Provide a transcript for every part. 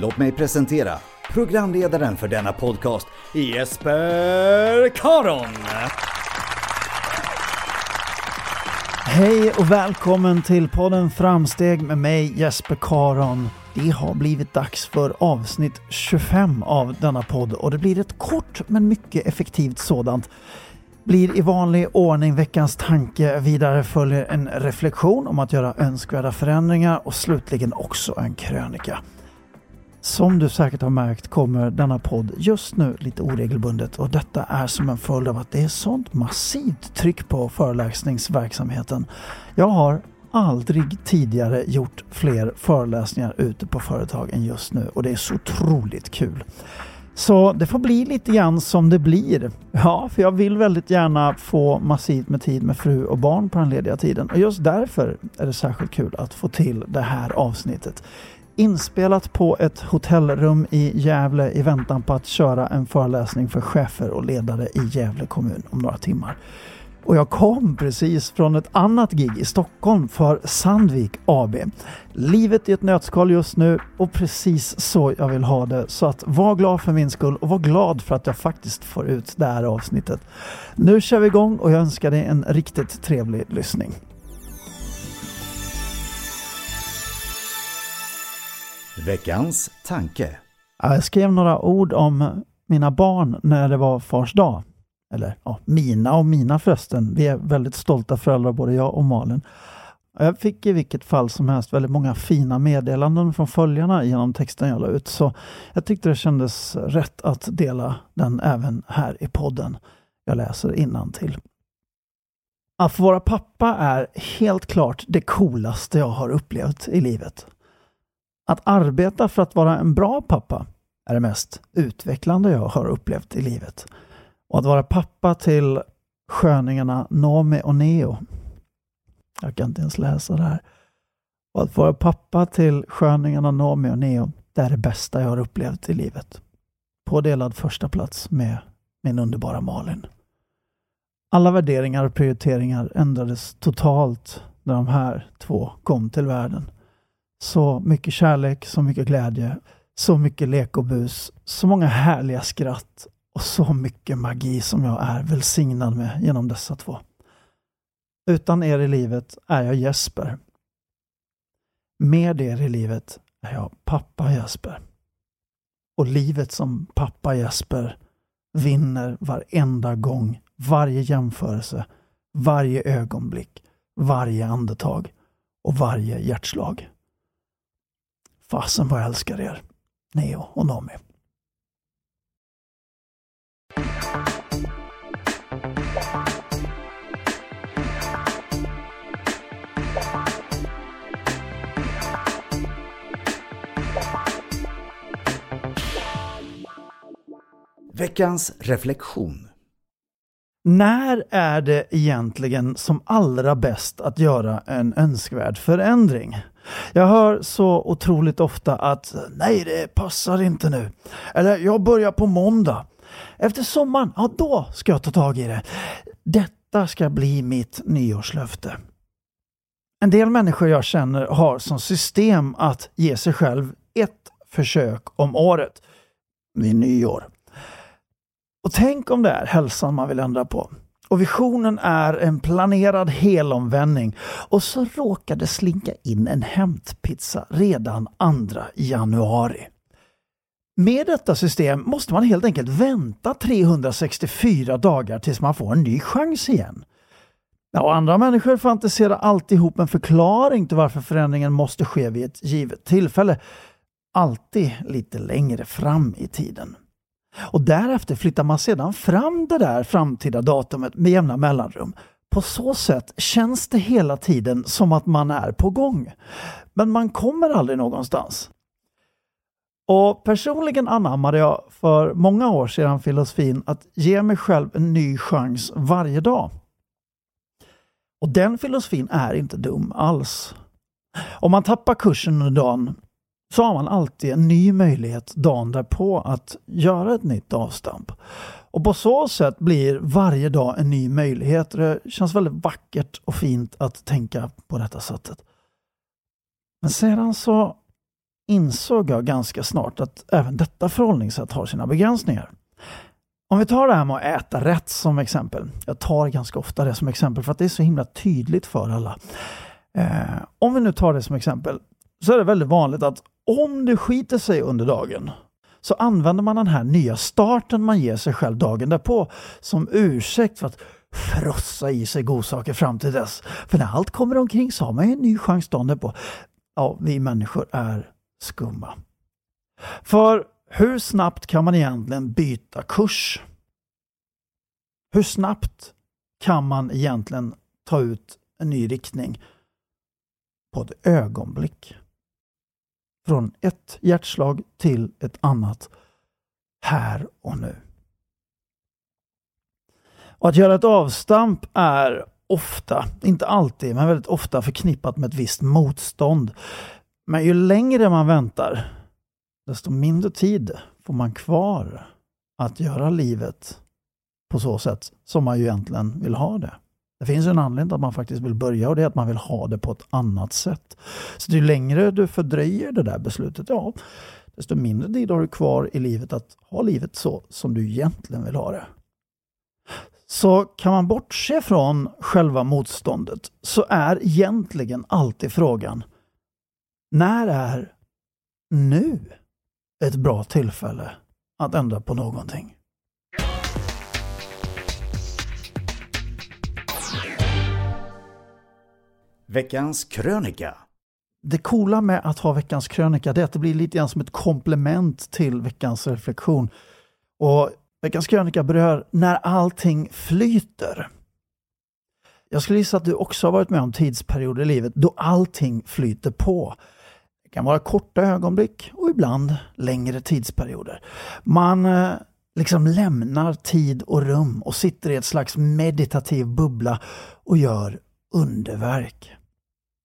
Låt mig presentera programledaren för denna podcast, Jesper Karon. Hej och välkommen till podden Framsteg med mig Jesper Karon. Det har blivit dags för avsnitt 25 av denna podd och det blir ett kort men mycket effektivt sådant. Blir i vanlig ordning veckans tanke, vidare följer en reflektion om att göra önskvärda förändringar och slutligen också en krönika. Som du säkert har märkt kommer denna podd just nu lite oregelbundet och detta är som en följd av att det är sånt massivt tryck på föreläsningsverksamheten. Jag har aldrig tidigare gjort fler föreläsningar ute på företag än just nu och det är så otroligt kul. Så det får bli lite grann som det blir. Ja, för jag vill väldigt gärna få massivt med tid med fru och barn på den lediga tiden och just därför är det särskilt kul att få till det här avsnittet inspelat på ett hotellrum i Gävle i väntan på att köra en föreläsning för chefer och ledare i Gävle kommun om några timmar. Och jag kom precis från ett annat gig i Stockholm för Sandvik AB. Livet i ett nötskal just nu och precis så jag vill ha det. Så att var glad för min skull och var glad för att jag faktiskt får ut det här avsnittet. Nu kör vi igång och jag önskar dig en riktigt trevlig lyssning. Veckans tanke. Jag skrev några ord om mina barn när det var fars dag. Eller ja, mina och mina förresten. Vi är väldigt stolta föräldrar både jag och Malin. Jag fick i vilket fall som helst väldigt många fina meddelanden från följarna genom texten jag la ut. Så jag tyckte det kändes rätt att dela den även här i podden. Jag läser till. Att få vara pappa är helt klart det coolaste jag har upplevt i livet. Att arbeta för att vara en bra pappa är det mest utvecklande jag har upplevt i livet. Och att vara pappa till sköningarna Nomi och Neo. Jag kan inte ens läsa det här. Och att vara pappa till sköningarna Nomi och Neo, det är det bästa jag har upplevt i livet. På delad första plats med min underbara Malin. Alla värderingar och prioriteringar ändrades totalt när de här två kom till världen. Så mycket kärlek, så mycket glädje, så mycket lek och bus, så många härliga skratt och så mycket magi som jag är välsignad med genom dessa två. Utan er i livet är jag Jesper. Med er i livet är jag pappa Jesper. Och livet som pappa Jesper vinner varenda gång, varje jämförelse, varje ögonblick, varje andetag och varje hjärtslag. Fasen vad jag älskar er, Neo och Nomi. Veckans reflektion. När är det egentligen som allra bäst att göra en önskvärd förändring? Jag hör så otroligt ofta att nej, det passar inte nu. Eller jag börjar på måndag. Efter sommaren, ja då ska jag ta tag i det. Detta ska bli mitt nyårslöfte. En del människor jag känner har som system att ge sig själv ett försök om året vid nyår. Och tänk om det är hälsan man vill ändra på. Och visionen är en planerad helomvändning och så råkar det slinka in en hämtpizza redan 2 januari. Med detta system måste man helt enkelt vänta 364 dagar tills man får en ny chans igen. Ja, och andra människor fantiserar alltid ihop en förklaring till varför förändringen måste ske vid ett givet tillfälle. Alltid lite längre fram i tiden. Och därefter flyttar man sedan fram det där framtida datumet med jämna mellanrum. På så sätt känns det hela tiden som att man är på gång. Men man kommer aldrig någonstans. Och personligen anammade jag för många år sedan filosofin att ge mig själv en ny chans varje dag. Och den filosofin är inte dum alls. Om man tappar kursen under dagen så har man alltid en ny möjlighet dagen därpå att göra ett nytt avstamp. Och på så sätt blir varje dag en ny möjlighet. Det känns väldigt vackert och fint att tänka på detta sättet. Men sedan så insåg jag ganska snart att även detta förhållningssätt har sina begränsningar. Om vi tar det här med att äta rätt som exempel. Jag tar ganska ofta det som exempel för att det är så himla tydligt för alla. Eh, om vi nu tar det som exempel så är det väldigt vanligt att om det skiter sig under dagen så använder man den här nya starten man ger sig själv dagen därpå som ursäkt för att frossa i sig godsaker fram till dess. För när allt kommer omkring så har man ju en ny chans dagen därpå. Ja, vi människor är skumma. För hur snabbt kan man egentligen byta kurs? Hur snabbt kan man egentligen ta ut en ny riktning på ett ögonblick? Från ett hjärtslag till ett annat här och nu. Och att göra ett avstamp är ofta, inte alltid, men väldigt ofta förknippat med ett visst motstånd. Men ju längre man väntar, desto mindre tid får man kvar att göra livet på så sätt som man ju egentligen vill ha det. Det finns en anledning till att man faktiskt vill börja och det är att man vill ha det på ett annat sätt. Så ju längre du fördröjer det där beslutet, ja, desto mindre tid har du kvar i livet att ha livet så som du egentligen vill ha det. Så kan man bortse från själva motståndet så är egentligen alltid frågan när är nu ett bra tillfälle att ändra på någonting? Veckans krönika. Det coola med att ha veckans krönika är att det blir lite grann som ett komplement till veckans reflektion. Och veckans krönika berör när allting flyter. Jag skulle gissa att du också har varit med om tidsperioder i livet då allting flyter på. Det kan vara korta ögonblick och ibland längre tidsperioder. Man eh, liksom lämnar tid och rum och sitter i ett slags meditativ bubbla och gör underverk.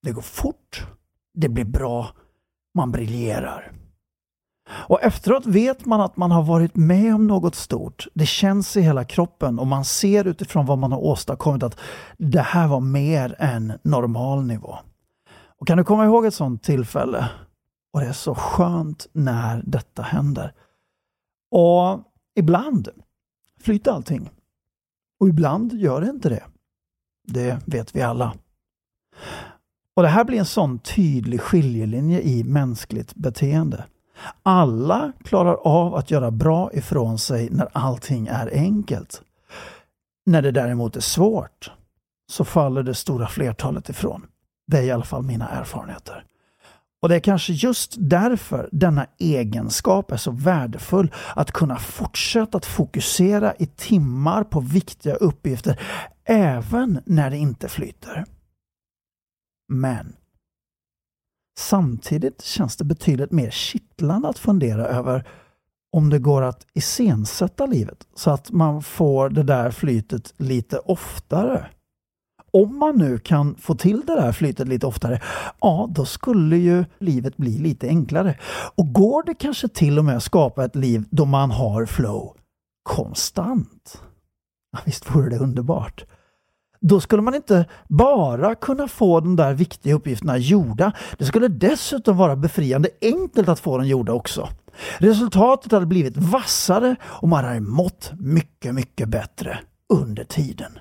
Det går fort, det blir bra, man briljerar. Och efteråt vet man att man har varit med om något stort. Det känns i hela kroppen och man ser utifrån vad man har åstadkommit att det här var mer än normal nivå. Och kan du komma ihåg ett sådant tillfälle? Och det är så skönt när detta händer. Och ibland flyter allting. Och ibland gör det inte det. Det vet vi alla. Och Det här blir en sån tydlig skiljelinje i mänskligt beteende. Alla klarar av att göra bra ifrån sig när allting är enkelt. När det däremot är svårt så faller det stora flertalet ifrån. Det är i alla fall mina erfarenheter. Och det är kanske just därför denna egenskap är så värdefull. Att kunna fortsätta att fokusera i timmar på viktiga uppgifter även när det inte flyter. Men samtidigt känns det betydligt mer kittlande att fundera över om det går att iscensätta livet så att man får det där flytet lite oftare. Om man nu kan få till det där flytet lite oftare, ja då skulle ju livet bli lite enklare. Och går det kanske till och med att skapa ett liv då man har flow konstant? Ja, visst vore det underbart? Då skulle man inte bara kunna få de där viktiga uppgifterna gjorda. Det skulle dessutom vara befriande enkelt att få dem gjorda också. Resultatet hade blivit vassare och man hade mått mycket, mycket bättre under tiden.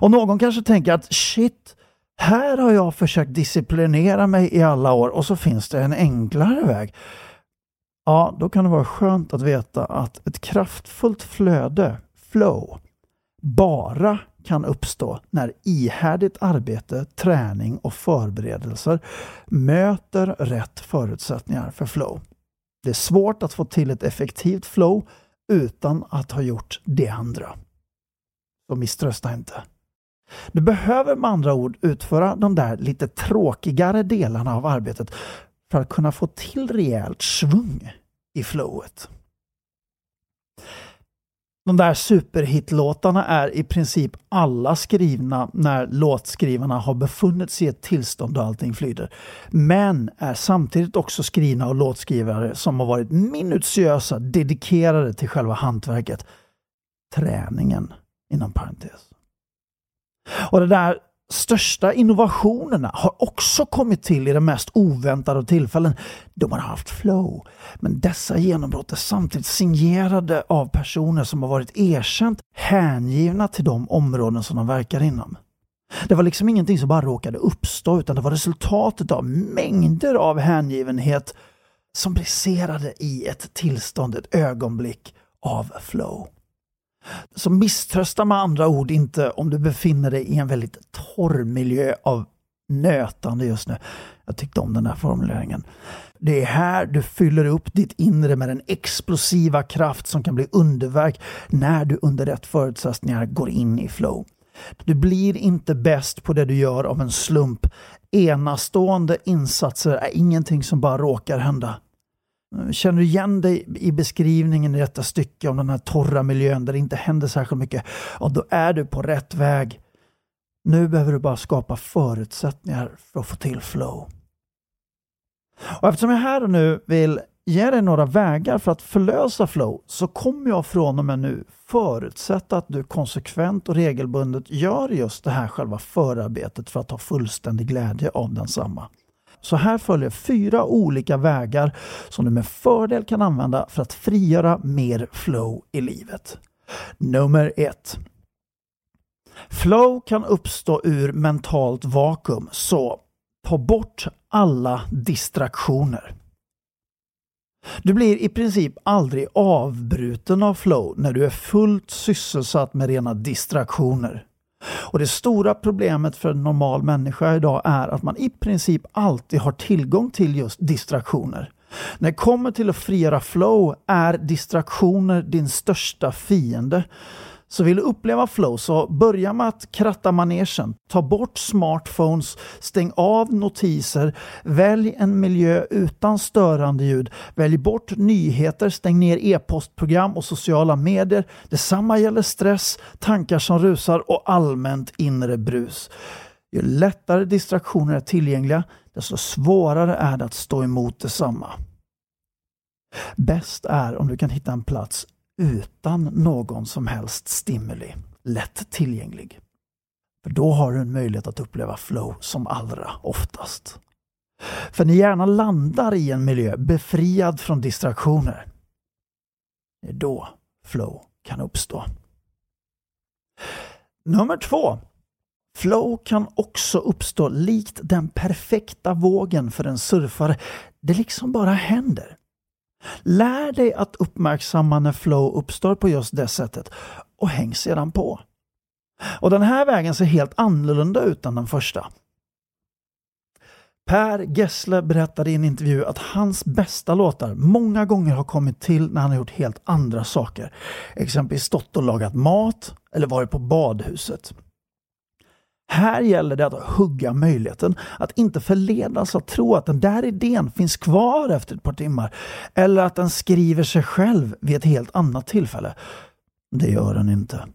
Och någon kanske tänker att shit, här har jag försökt disciplinera mig i alla år och så finns det en enklare väg. Ja, då kan det vara skönt att veta att ett kraftfullt flöde, flow, bara kan uppstå när ihärdigt arbete, träning och förberedelser möter rätt förutsättningar för flow. Det är svårt att få till ett effektivt flow utan att ha gjort det andra. Så misströsta inte. Du behöver med andra ord utföra de där lite tråkigare delarna av arbetet för att kunna få till rejält svung i flowet. De där superhitlåtarna är i princip alla skrivna när låtskrivarna har befunnit sig i ett tillstånd då allting flyter. Men är samtidigt också skrivna av låtskrivare som har varit minutiösa, dedikerade till själva hantverket. Träningen, inom parentes. Och det där största innovationerna har också kommit till i de mest oväntade tillfällen då man har haft flow. Men dessa genombrott är samtidigt signerade av personer som har varit erkänt hängivna till de områden som de verkar inom. Det var liksom ingenting som bara råkade uppstå utan det var resultatet av mängder av hängivenhet som briserade i ett tillstånd, ett ögonblick av flow. Så misströsta med andra ord inte om du befinner dig i en väldigt torr miljö av nötande just nu. Jag tyckte om den här formuleringen. Det är här du fyller upp ditt inre med den explosiva kraft som kan bli underverk när du under rätt förutsättningar går in i flow. Du blir inte bäst på det du gör av en slump. Enastående insatser är ingenting som bara råkar hända. Känner du igen dig i beskrivningen i detta stycke om den här torra miljön där det inte händer särskilt mycket? Ja, då är du på rätt väg. Nu behöver du bara skapa förutsättningar för att få till flow. Och eftersom jag här och nu vill ge dig några vägar för att förlösa flow så kommer jag från och med nu förutsätta att du konsekvent och regelbundet gör just det här själva förarbetet för att ha fullständig glädje av densamma. Så här följer fyra olika vägar som du med fördel kan använda för att frigöra mer flow i livet. Nummer 1 Flow kan uppstå ur mentalt vakuum, så ta bort alla distraktioner. Du blir i princip aldrig avbruten av flow när du är fullt sysselsatt med rena distraktioner. Och Det stora problemet för en normal människa idag är att man i princip alltid har tillgång till just distraktioner. När det kommer till att frigöra flow är distraktioner din största fiende. Så vill du uppleva flow så börja med att kratta manegen. Ta bort smartphones, stäng av notiser, välj en miljö utan störande ljud. Välj bort nyheter, stäng ner e-postprogram och sociala medier. Detsamma gäller stress, tankar som rusar och allmänt inre brus. Ju lättare distraktioner är tillgängliga, desto svårare är det att stå emot detsamma. Bäst är om du kan hitta en plats utan någon som helst stimuli, lätt tillgänglig. För då har du en möjlighet att uppleva flow som allra oftast. För när hjärnan landar i en miljö befriad från distraktioner, det är då flow kan uppstå. Nummer två. Flow kan också uppstå likt den perfekta vågen för en surfare. Det liksom bara händer. Lär dig att uppmärksamma när flow uppstår på just det sättet och häng sedan på. Och den här vägen ser helt annorlunda ut än den första. Per Gessle berättade i en intervju att hans bästa låtar många gånger har kommit till när han har gjort helt andra saker. Exempelvis stått och lagat mat eller varit på badhuset. Här gäller det att hugga möjligheten att inte förledas att tro att den där idén finns kvar efter ett par timmar eller att den skriver sig själv vid ett helt annat tillfälle. Det gör den inte.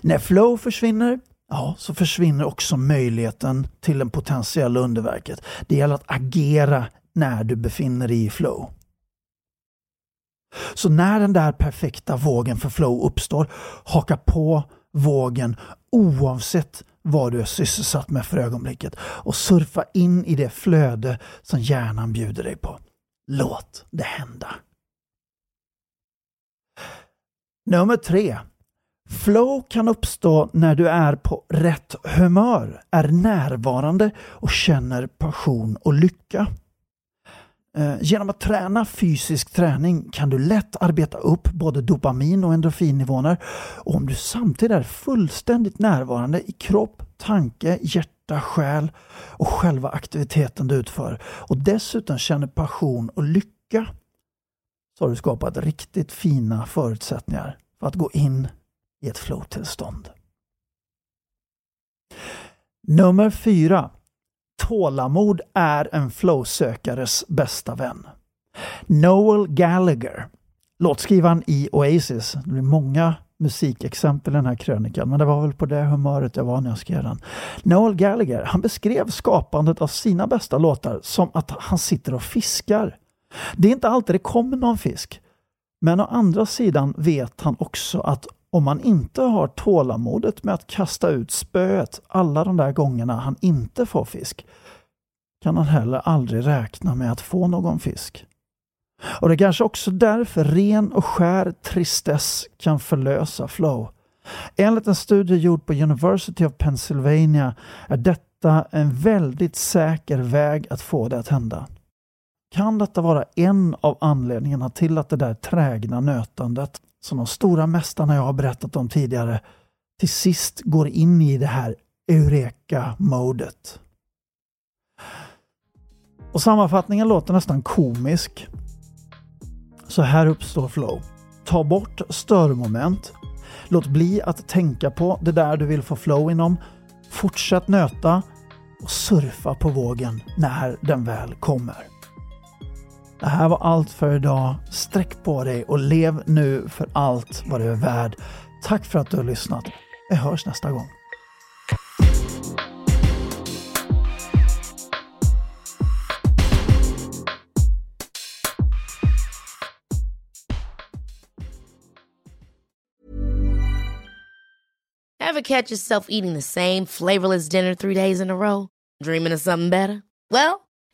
När flow försvinner, ja, så försvinner också möjligheten till det potentiella underverket. Det gäller att agera när du befinner dig i flow. Så när den där perfekta vågen för flow uppstår, haka på vågen oavsett vad du är sysselsatt med för ögonblicket och surfa in i det flöde som hjärnan bjuder dig på. Låt det hända. Nummer tre. Flow kan uppstå när du är på rätt humör, är närvarande och känner passion och lycka. Eh, genom att träna fysisk träning kan du lätt arbeta upp både dopamin och endorfinnivåer och om du samtidigt är fullständigt närvarande i kropp, tanke, hjärta, själ och själva aktiviteten du utför och dessutom känner passion och lycka så har du skapat riktigt fina förutsättningar för att gå in i ett flow-tillstånd. Nummer fyra. Tålamod är en flowsökares bästa vän. Noel Gallagher, låtskrivaren i Oasis. Det blir många musikexempel i den här krönikan, men det var väl på det humöret jag var när jag skrev den. Noel Gallagher, han beskrev skapandet av sina bästa låtar som att han sitter och fiskar. Det är inte alltid det kommer någon fisk. Men å andra sidan vet han också att om man inte har tålamodet med att kasta ut spöet alla de där gångerna han inte får fisk, kan han heller aldrig räkna med att få någon fisk. Och det är kanske också därför ren och skär tristess kan förlösa flow. Enligt en studie gjord på University of Pennsylvania är detta en väldigt säker väg att få det att hända. Kan detta vara en av anledningarna till att det där trägna nötandet som de stora mästarna jag har berättat om tidigare till sist går in i det här Eureka-modet. Och sammanfattningen låter nästan komisk. Så här uppstår flow. Ta bort störmoment. Låt bli att tänka på det där du vill få flow inom. Fortsätt nöta och surfa på vågen när den väl kommer. Det här var allt för idag. Sträck på dig och lev nu för allt vad du är värd. Tack för att du har lyssnat. Vi hörs nästa gång. Ever catch yourself eating the same flavorless dinner three days in a row? Dreaming of something better? Well,